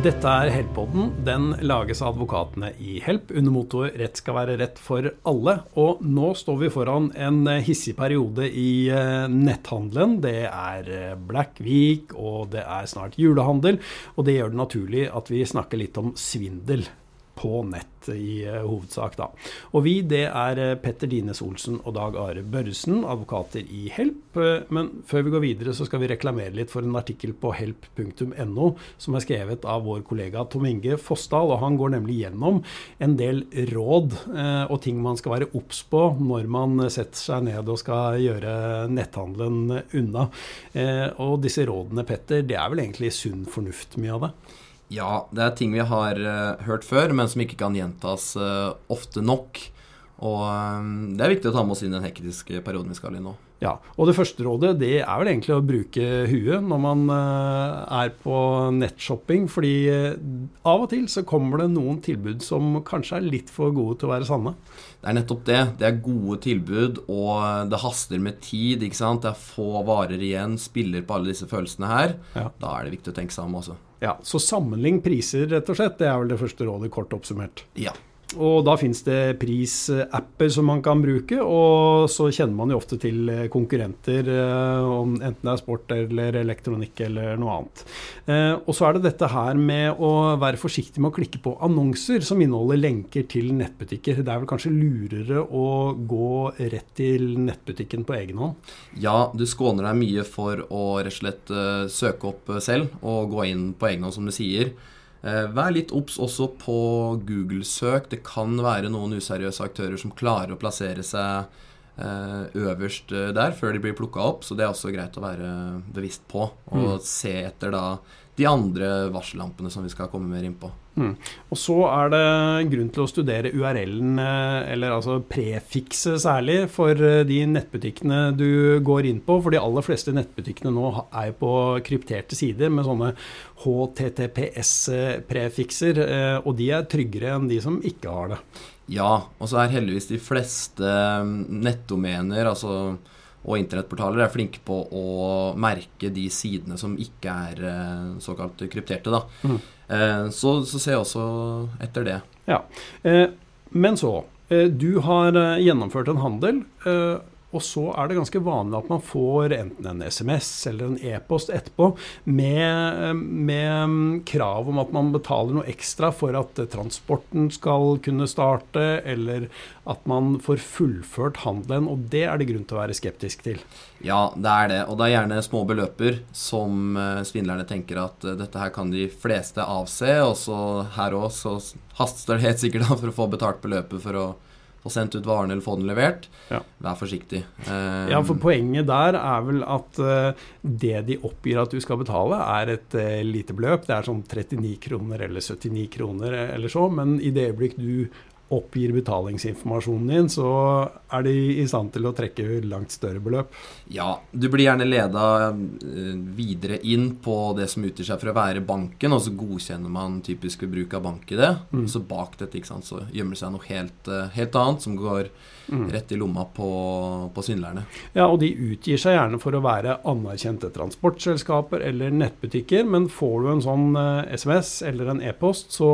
Dette er Help-podden. Den lages av advokatene i Help under mottoet 'Rett skal være rett for alle'. Og nå står vi foran en hissig periode i eh, netthandelen. Det er eh, Black Week, og det er snart julehandel. Og det gjør det naturlig at vi snakker litt om svindel på nett i uh, hovedsak, da. Og vi, det er uh, Petter Dines Olsen og Dag Are Børresen, advokater i Help. Uh, men før vi går videre, så skal vi reklamere litt for en artikkel på help.no som er skrevet av vår kollega Tom Inge Fossdal. og Han går nemlig gjennom en del råd og ting man skal være obs på når man setter seg ned og skal gjøre netthandelen unna. Og disse rådene, Petter, det er vel egentlig sunn fornuft, mye av det? Ja, det er ting vi har uh, hørt før, men som ikke kan gjentas uh, ofte nok. Og um, det er viktig å ta med oss inn den hektiske perioden vi skal i nå. Ja, og Det første rådet det er vel egentlig å bruke huet når man uh, er på nettshopping. fordi av og til så kommer det noen tilbud som kanskje er litt for gode til å være sanne. Det er nettopp det. Det er gode tilbud, og det haster med tid. ikke sant? Det er få varer igjen, spiller på alle disse følelsene her. Ja. Da er det viktig å tenke seg om også. Ja, Så sammenlign priser, rett og slett. Det er vel det første rådet, kort oppsummert. Ja. Og da finnes det prisapper som man kan bruke, og så kjenner man jo ofte til konkurrenter, om enten det er sport eller elektronikk eller noe annet. Eh, og så er det dette her med å være forsiktig med å klikke på annonser som inneholder lenker til nettbutikker. Det er vel kanskje lurere å gå rett til nettbutikken på egen hånd? Ja, du skåner deg mye for å rett og slett eh, søke opp selv og gå inn på egen hånd, som du sier. Eh, vær litt obs også på Google-søk. Det kan være noen useriøse aktører som klarer å plassere seg eh, øverst eh, der før de blir plukka opp, så det er også greit å være bevisst på. Og mm. se etter da de andre varsellampene som vi skal komme mer inn på. Mm. Og så er det grunn til å studere URL-en, eller altså prefikset særlig, for de nettbutikkene du går inn på. For de aller fleste nettbutikkene nå er på krypterte sider med sånne HTTPS-prefikser, og de er tryggere enn de som ikke har det. Ja, og så er heldigvis de fleste nettdomener, altså og internettportaler er flinke på å merke de sidene som ikke er eh, såkalt krypterte. Da. Mm. Så, så, ser jeg også etter det. Ja, eh, Men så. Du har gjennomført en handel. Og så er det ganske vanlig at man får enten en SMS eller en e-post etterpå med, med, krav om at man betaler noe ekstra for at transporten skal kunne starte, eller at man får fullført handelen. Og det er det grunn til å være skeptisk til. Ja, det er det. Og det er gjerne små beløper som eh, svindlerne tenker at eh, dette her kan de fleste avse. Og så her òg så haster det helt sikkert for å få betalt beløpet for å få sendt ut varen eller få den levert. Ja. Vær forsiktig. ja, for poenget der er vel at uh, det de oppgir at du skal betale, er et uh, lite beløp. Det er sånn 39 kroner eller 79 kroner eller så, men i det øyeblikk du oppgir betalingsinformasjonen din, så er de i stand til å trekke langt større beløp. Ja, du blir gjerne leda eh, videre inn på det som utgir seg for å være banken, og så godkjenner man typisk ved bruk av bank-ID. Mm. Så bak dette ikke sant, så gjemmer det seg noe helt, eh, helt annet som går mm. rett i lomma på, på svindlerne. Ja, og de utgir seg gjerne for å være anerkjente transportselskaper eller nettbutikker, men får du en sånn SMS eh, eller en e-post, så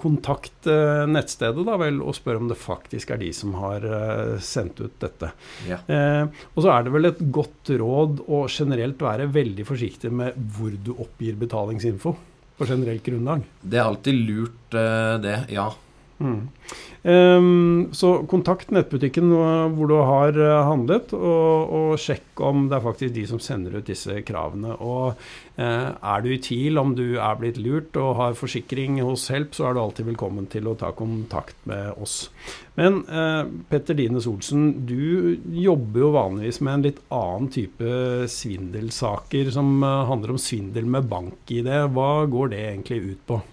kontakt eh, nettstedet da vel, og spør om det faktisk er de som har uh, sendt ut dette. Ja. Eh, og så er det vel et godt råd å generelt være veldig forsiktig med hvor du oppgir betalingsinfo på generelt grunnlag. Det er alltid lurt, uh, det. Ja. Mm. Um, så kontakt nettbutikken hvor du har eh, handlet, og, og, sjekk om det er faktisk de som sender ut disse kravene. Og uh, er du i tvil om du er blitt lurt og har forsikring hos Help, så er du alltid velkommen til å ta kontakt med oss. Men uh, Petter Dines Olsen, du jobber jo vanligvis med en litt annen type svindelsaker som handler om svindel med bank-ID. Hva går det egentlig ut på?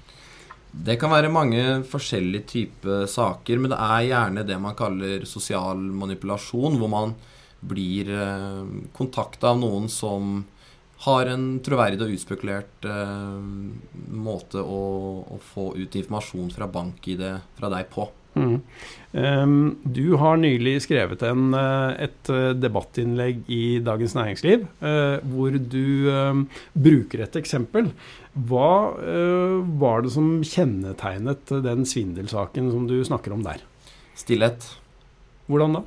Det kan være mange forskjellige typer saker, men det er gjerne det man kaller sosial manipulasjon, hvor man blir eh, kontakta av noen som har en troverdig og utspekulert eh, måte å, å, få ut informasjon fra bank-ID fra deg på. Mm. Um, du har nylig skrevet en, eh, et eh, debattinnlegg i Dagens Næringsliv uh, hvor du um, bruker et eksempel. Hva uh, var det som kjennetegnet den svindelsaken som du snakker om der? Stillhet. Hvordan da?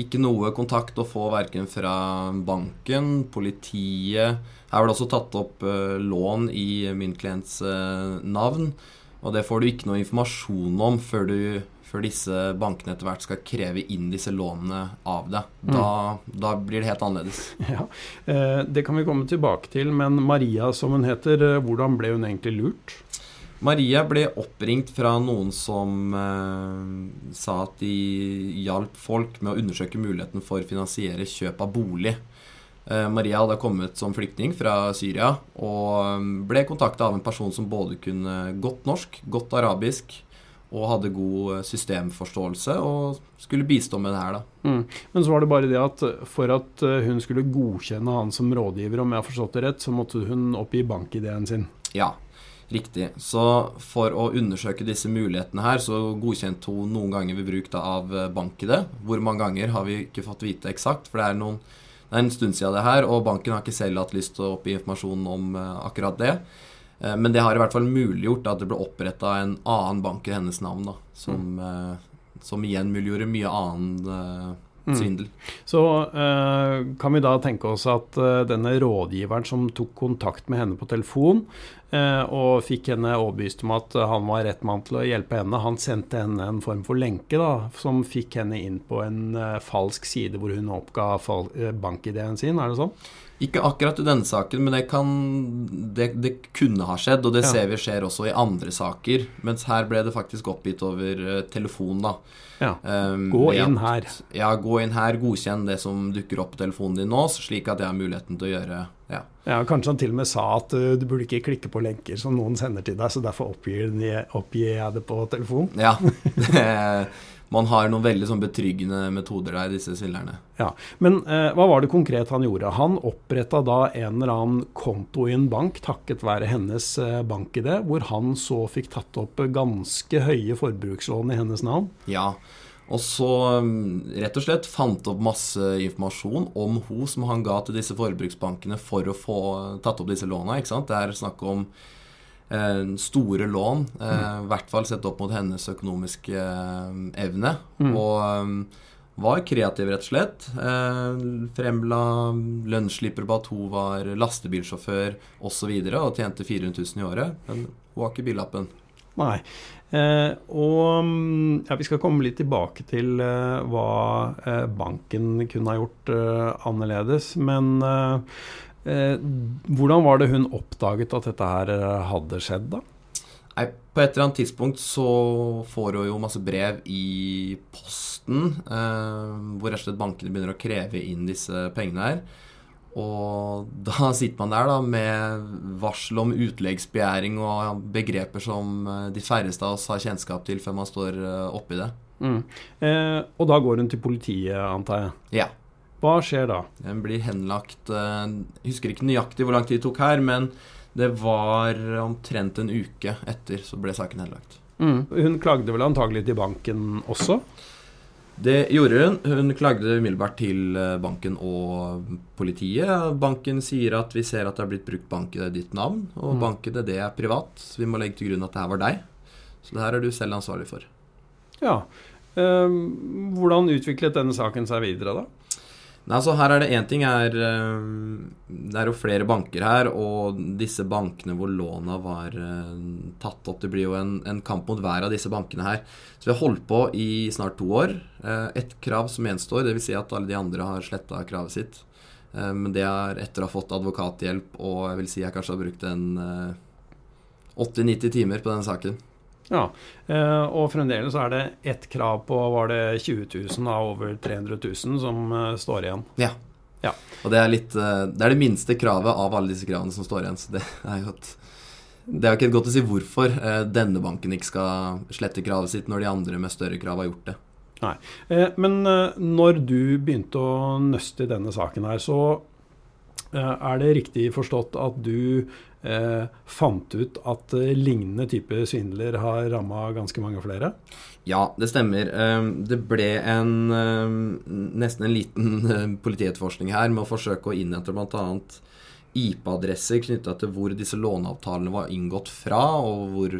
Ikke noe kontakt å få verken fra banken, politiet Her var det også tatt opp uh, lån i min klients navn. Og det får du ikke noe informasjon om før, du, før disse bankene etter hvert skal kreve inn disse lånene av deg. Mm. Da, mm. da, blir det helt annerledes. Ja, eh, Det kan vi komme tilbake til, men Maria som hun heter, eh, hvordan ble hun egentlig lurt? Maria ble oppringt fra noen som eh, sa at de hjalp folk med å undersøke muligheten for å finansiere kjøp av bolig. Eh, Maria hadde kommet som flyktning fra Syria og um, ble kontakta av en person som både kunne godt norsk, godt arabisk og hadde god eh, systemforståelse og skulle bistå med det her. da. Mm. Men så var det bare det at for at eh, hun skulle godkjenne han som rådgiver, om jeg har forstått det rett, så måtte hun oppgi bankideen sin? Ja, riktig. Så for å undersøke disse mulighetene her, så godkjente hun noen ganger ved bruk av BankID. Hvor mange ganger har vi ikke fått vite eksakt, for det er noen det er en stund siden det her, og banken har ikke selv hatt lyst til å oppgi informasjon om akkurat det. Uh, men det har i hvert fall muliggjort at det ble oppretta en annen bank i hennes navn, da, som, uh, som igjen muliggjorde mye annen Mm. svindel. Så uh, kan vi da tenke oss at denne rådgiveren som tok kontakt med henne på telefon, og fikk henne overbevist om at han var rett mann til å hjelpe henne, han sendte henne en form for lenke da, som fikk henne inn på en falsk side hvor hun oppga bankideen sin, er det sånn? Ikke akkurat i denne saken, men det, kan, det, det kunne ha skjedd. Og det ja. ser vi skjer også i andre saker. Mens her ble det faktisk oppgitt over telefon, da. Ja. Um, gå inn her. Ja, gå inn her, godkjenn det som dukker opp på telefonen din nå, slik at jeg har muligheten til å gjøre ja. ja kanskje han til og med sa at uh, du burde ikke klikke på lenker som noen sender til deg, så derfor oppgir, jeg det på telefon. Ja, man har noen veldig sånn betryggende metoder der, disse svindlerne. Ja, Men eh, hva var det konkret han gjorde? Han oppretta da en eller annen konto i en bank takket være hennes eh, bankidé, hvor han så fikk tatt opp ganske høye forbrukslån i hennes navn? Ja, og så mm, rett og slett fant opp masse informasjon om hun som han ga til disse forbruksbankene for å få tatt opp disse låna. ikke sant? Det er snakk om store lån, eh, mm. i hvert fall sett opp mot hennes økonomiske eh, evne. Mm. Og var kreativ, rett og slett. fremla lønnsslipper på at hun var lastebilsjåfør osv. Og, så videre, og tjente 400 000 i året. Men hun har ikke billappen. Nei. Eh, og mm, ja, Vi skal komme litt tilbake til eh, hva eh, banken kunne ha gjort annerledes. Men Eh, hvordan var det hun oppdaget at dette her eh, hadde skjedd, da? Nei, På et eller annet tidspunkt så får hun jo masse brev i posten, eh, hvor rett og slett bankene begynner å kreve inn disse pengene her. Og da sitter man der da med varsel om utleggsbegjæring og begreper som eh, de færreste av oss har kjennskap til før man står oppi det. Mm. Eh, og da går hun til politiet, antar jeg? Ja. Hva skjer da? Den blir henlagt eh, Jeg husker ikke nøyaktig hvor lang tid det tok her, men det var omtrent en uke etter så ble saken henlagt. Mm. Hun klagde vel antagelig til banken også? Det gjorde hun. Hun klagde umiddelbart til eh, banken og politiet. Banken sier at vi ser at det har blitt brukt bank i ditt navn, og mm. banken det er privat. Så vi må legge til grunn at det her var deg. Så det her er du selv ansvarlig for. Ja. Um, hvordan utviklet denne saken seg videre, da? Nei, altså her er det én ting er eh, Det er jo flere banker her, og disse bankene hvor låna var eh, tatt opp Det blir jo en, en, kamp mot hver av disse bankene her. Så vi har holdt på i snart to år. Eh, ett krav som gjenstår, dvs. Si at alle de andre har sletta kravet sitt. Men det er etter å ha fått advokathjelp, og jeg vil si jeg kanskje har brukt en 80-90 timer på den saken. Ja, eh, og fremdeles er det ett krav på var det 20 000 av over 300 000 som eh, står igjen. Ja. ja. Og det er, litt, eh, det er det minste kravet av alle disse kravene som står igjen. Så det er jo et det er jo ikke godt å si hvorfor denne banken ikke skal slette kravet sitt når de andre med større krav har gjort det. Nei, Men når du begynte å nøste i denne saken her, så Er det riktig forstått at du eh, fant ut at eh, lignende type svindler har ramma ganske mange flere? Ja, det stemmer. Det ble en, nesten en liten politietterforskning her med å forsøke å innhente bl.a. IP-adresser knytta til hvor disse låneavtalene var inngått fra, og hvor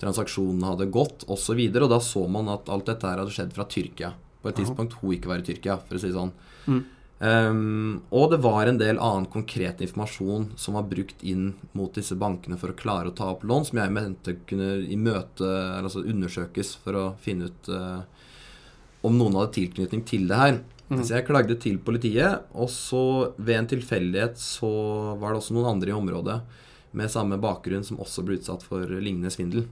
transaksjonene hadde gått, osv. Og, så og da så man at alt dette her hadde skjedd fra Tyrkia. På et tidspunkt hun ikke var i Tyrkia, for å si det sånn. Mm. Um, og det var en del annen konkret informasjon som var brukt inn mot disse bankene for å klare å ta opp lån, som jeg mente kunne i møte, altså undersøkes for å finne ut uh, om noen hadde tilknytning til det her. Mm. Så jeg klagde til politiet, og så ved en tilfeldighet så var det også noen andre i området med samme bakgrunn som også ble utsatt for lignende svindel.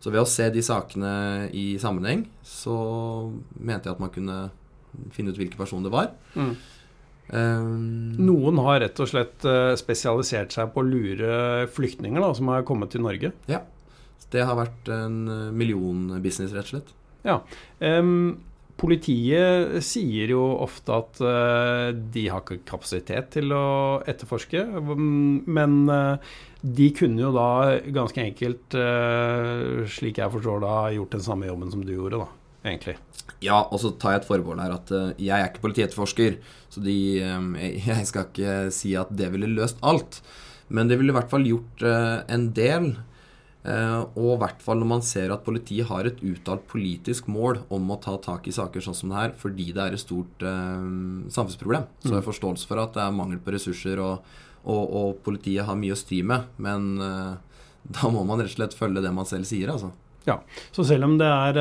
Så ved å se de sakene i sammenheng, så mente jeg at man kunne finne ut hvilken person det var. Mm. Um, Noen har rett og slett eh, spesialisert seg på å lure flyktninger da, som har kommet til Norge? Ja. Det har vært en eh, millionbusiness, rett og slett. Ja. Um, politiet sier jo ofte at uh, de har ikke kapasitet til å etterforske, men uh, de kunne jo da ganske enkelt, uh, slik jeg forstår da, gjort den samme jobben som du gjorde, da, egentlig. Ja, og så tar jeg et forbehold her at uh, jeg er ikke politietterforsker, så de, um, jeg skal ikke si at det ville løst alt. Men det ville i hvert fall gjort uh, en del. Og i hvert fall når man ser at politiet har et uttalt politisk mål om å ta tak i saker sånn som det her, fordi det er et stort samfunnsproblem. Så jeg har forståelse for at det er mangel på ressurser, og, og, og politiet har mye å stri med. Men da må man rett og slett følge det man selv sier, altså. Ja, Så selv om det er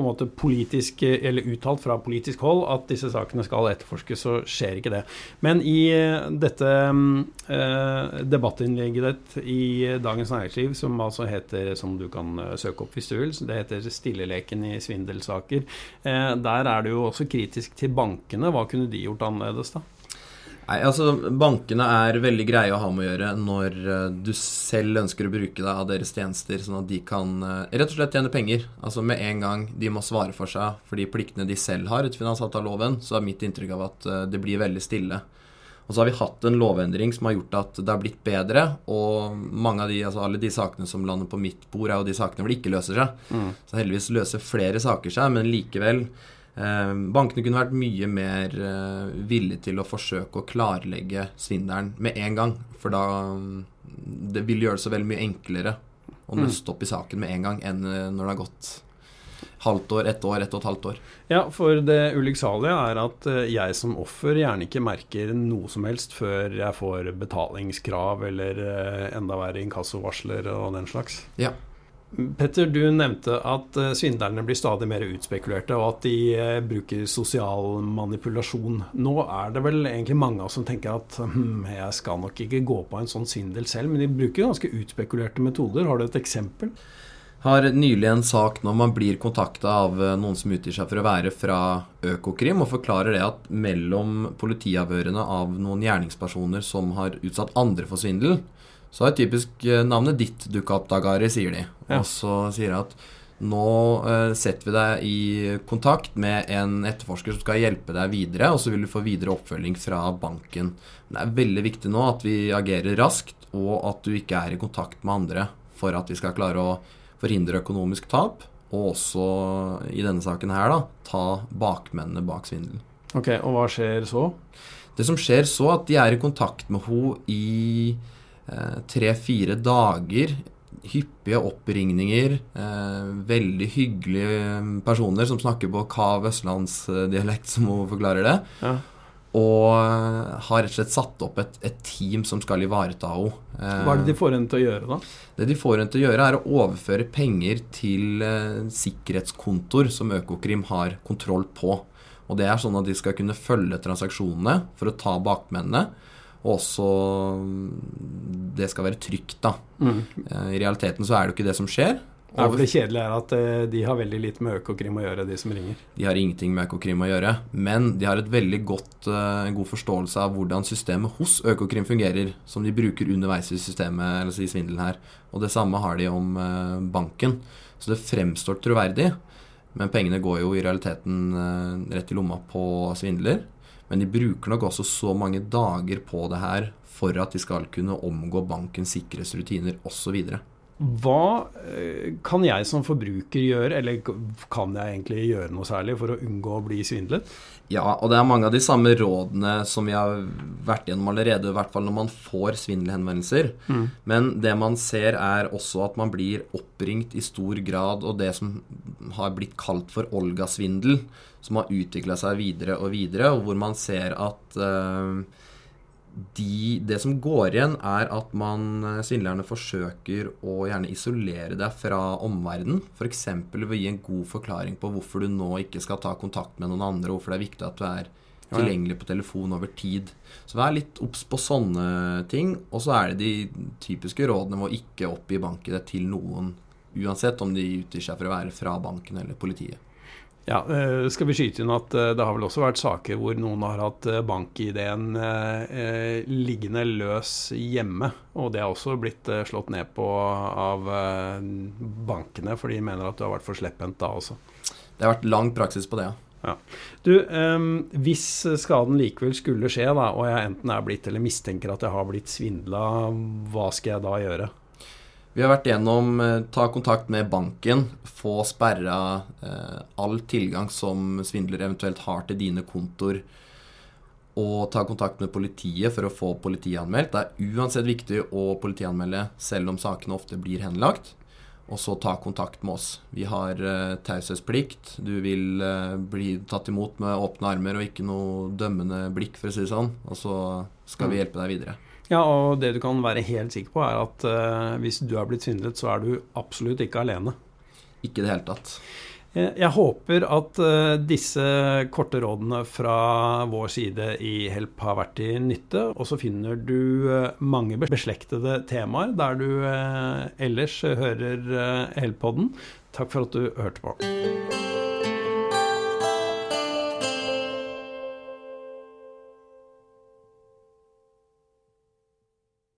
på en måte politisk, eller uttalt fra politisk hold at disse sakene skal etterforskes, så skjer ikke det. Men i eh, dette eh, debattinnlegget ditt i Dagens Næringsliv, som altså heter, som du kan eh, søke opp hvis du vil, det heter 'Stilleleken i svindelsaker', eh, der er du jo også kritisk til bankene. Hva kunne de gjort annerledes da? Nei, altså Bankene er veldig greie å ha med å gjøre når uh, du selv ønsker å bruke deg av deres tjenester, sånn at de kan uh, rett og slett tjene penger. Altså Med en gang de må svare for seg for de pliktene de selv har etter finansavtaleloven, så er mitt inntrykk av at uh, det blir veldig stille. Og så har vi hatt en lovendring som har gjort at det har blitt bedre. Og mange av de, altså alle de sakene som lander på mitt bord, er jo de sakene hvor det ikke løser seg. Mm. Så heldigvis løser flere saker seg, men likevel Eh, bankene kunne vært mye mer eh, villige til å forsøke å klarlegge svindelen med en gang. For da mm, Det vil gjøre det så veldig mye enklere å mm. nøste opp i saken med en gang enn eh, når det har gått halvt år, ett år, ett og et halvt år. Ja, for det ulykksalige er at jeg som offer gjerne ikke merker noe som helst før jeg får betalingskrav eller enda verre inkassovarsler og den slags. Ja. Petter, du nevnte at uh, svindlerne blir stadig mer utspekulerte, og at de uh, bruker sosial manipulasjon. Nå er det vel egentlig mange av oss som tenker at hm, jeg skal nok ikke gå på en sånn svindel selv, men de bruker ganske utspekulerte metoder. Har du et eksempel? Har nylig en sak når man blir kontakta av eh, noen som utgir seg for å være fra Økokrim, og forklarer det at mellom politiavhørene av noen gjerningspersoner som har utsatt andre for svindel, så har typisk eh, navnet ditt dukka opp, Dagari, sier de. Ja. Og så sier de at nå uh, setter vi deg i kontakt med en etterforsker som skal hjelpe deg videre, og så vil du få videre oppfølging fra banken. Men det er veldig viktig nå at vi agerer raskt, og at du ikke er i kontakt med andre for at vi skal klare å forhindre økonomisk tap, og også i denne saken her, da, ta bakmennene bak svindelen. Ok, Og hva skjer så? Det som skjer så, at de er i kontakt med henne i Eh, tre-fire dager. Hyppige oppringninger. Eh, veldig hyggelige personer som snakker på kav østlandsdialekt, som hun forklarer det. Ja. Og eh, har rett og slett satt opp et, et team som skal ivareta henne. Hva er det de får henne til å gjøre, da? Det de får henne til å gjøre, er å overføre penger til eh, sikkerhetskontor som Økokrim har kontroll på. Og det er sånn at de skal kunne følge transaksjonene for å ta bakmennene. Og også mm, det skal være trygt, da. Mm. Eh, I realiteten så er det jo ikke det som skjer. Ja, for Det kjedelige er at eh, de har veldig litt med Økokrim å gjøre, de som ringer. De har ingenting med Økokrim å gjøre, men de har et veldig godt, eh, en god forståelse av hvordan systemet hos Økokrim fungerer, som de bruker underveis i systemet, eller i svindelen her. Og det samme har de om banken. Så det fremstår troverdig, men pengene går jo i realiteten rett i lomma på svindler. Men de bruker nok også så mange dager på det her for at de skal kunne omgå bankens sikkerhetsrutiner osv. Hva eh, kan jeg som forbruker gjøre, eller kan jeg egentlig gjøre noe særlig for å unngå å bli svindlet? Ja, og det er mange av de samme rådene som vi har vært gjennom allerede, i hvert fall når man får svindelhenvendelser. Mm. Men det man ser, er også at man blir oppringt i stor grad, og det som har blitt kalt for Olga-svindel, som har utvikla seg videre og videre, og hvor man ser at uh, de, det som går igjen, er at man eh, svindlerne forsøker å gjerne isolere deg fra omverdenen. F.eks. ved å gi en god forklaring på hvorfor du nå ikke skal ta kontakt med noen andre, hvorfor det er viktig at du er tilgjengelig på telefon over tid. Så vær litt obs på sånne ting. Og så er det de typiske rådene med å ikke oppgi bank-ID til noen, uansett om de utgir seg for å være fra banken eller politiet. Ja, eh, skal vi skyte inn at eh, Det har vel også vært saker hvor noen har hatt eh, bank-ID-en liggende løs hjemme. Og det har også blitt slått ned på av bankene, for de mener at du har vært for slepphendt da også. Det har vært lang praksis på det, ja. Ja. Du, um, hvis skaden likevel skulle skje, da, og jeg enten er blitt eller mistenker at jeg har blitt svindla, hva skal jeg da gjøre? Vi har vært gjennom eh, ta kontakt med banken, få sperra eh, all tilgang som svindler eventuelt har til dine kontoer, og ta kontakt med politiet for å få politianmeldt. Det er uansett viktig å politianmelde selv om sakene ofte blir henlagt. Og så ta kontakt med oss. Vi har eh, taushetsplikt. Du vil eh, bli tatt imot med åpne armer og ikke noe dømmende blikk, for å si det sånn. Og så skal vi mm. hjelpe deg videre. Ja, og det du kan være helt sikker på, er at uh, hvis du er blitt svindlet, så er du absolutt ikke alene. Ikke i det hele tatt. Eh, jeg håper at uh, disse korte rådene fra vår side i Help har vært til nytte. Og så finner du uh, mange beslektede temaer der du ellers hører Help-podden. Takk for at du hørte på.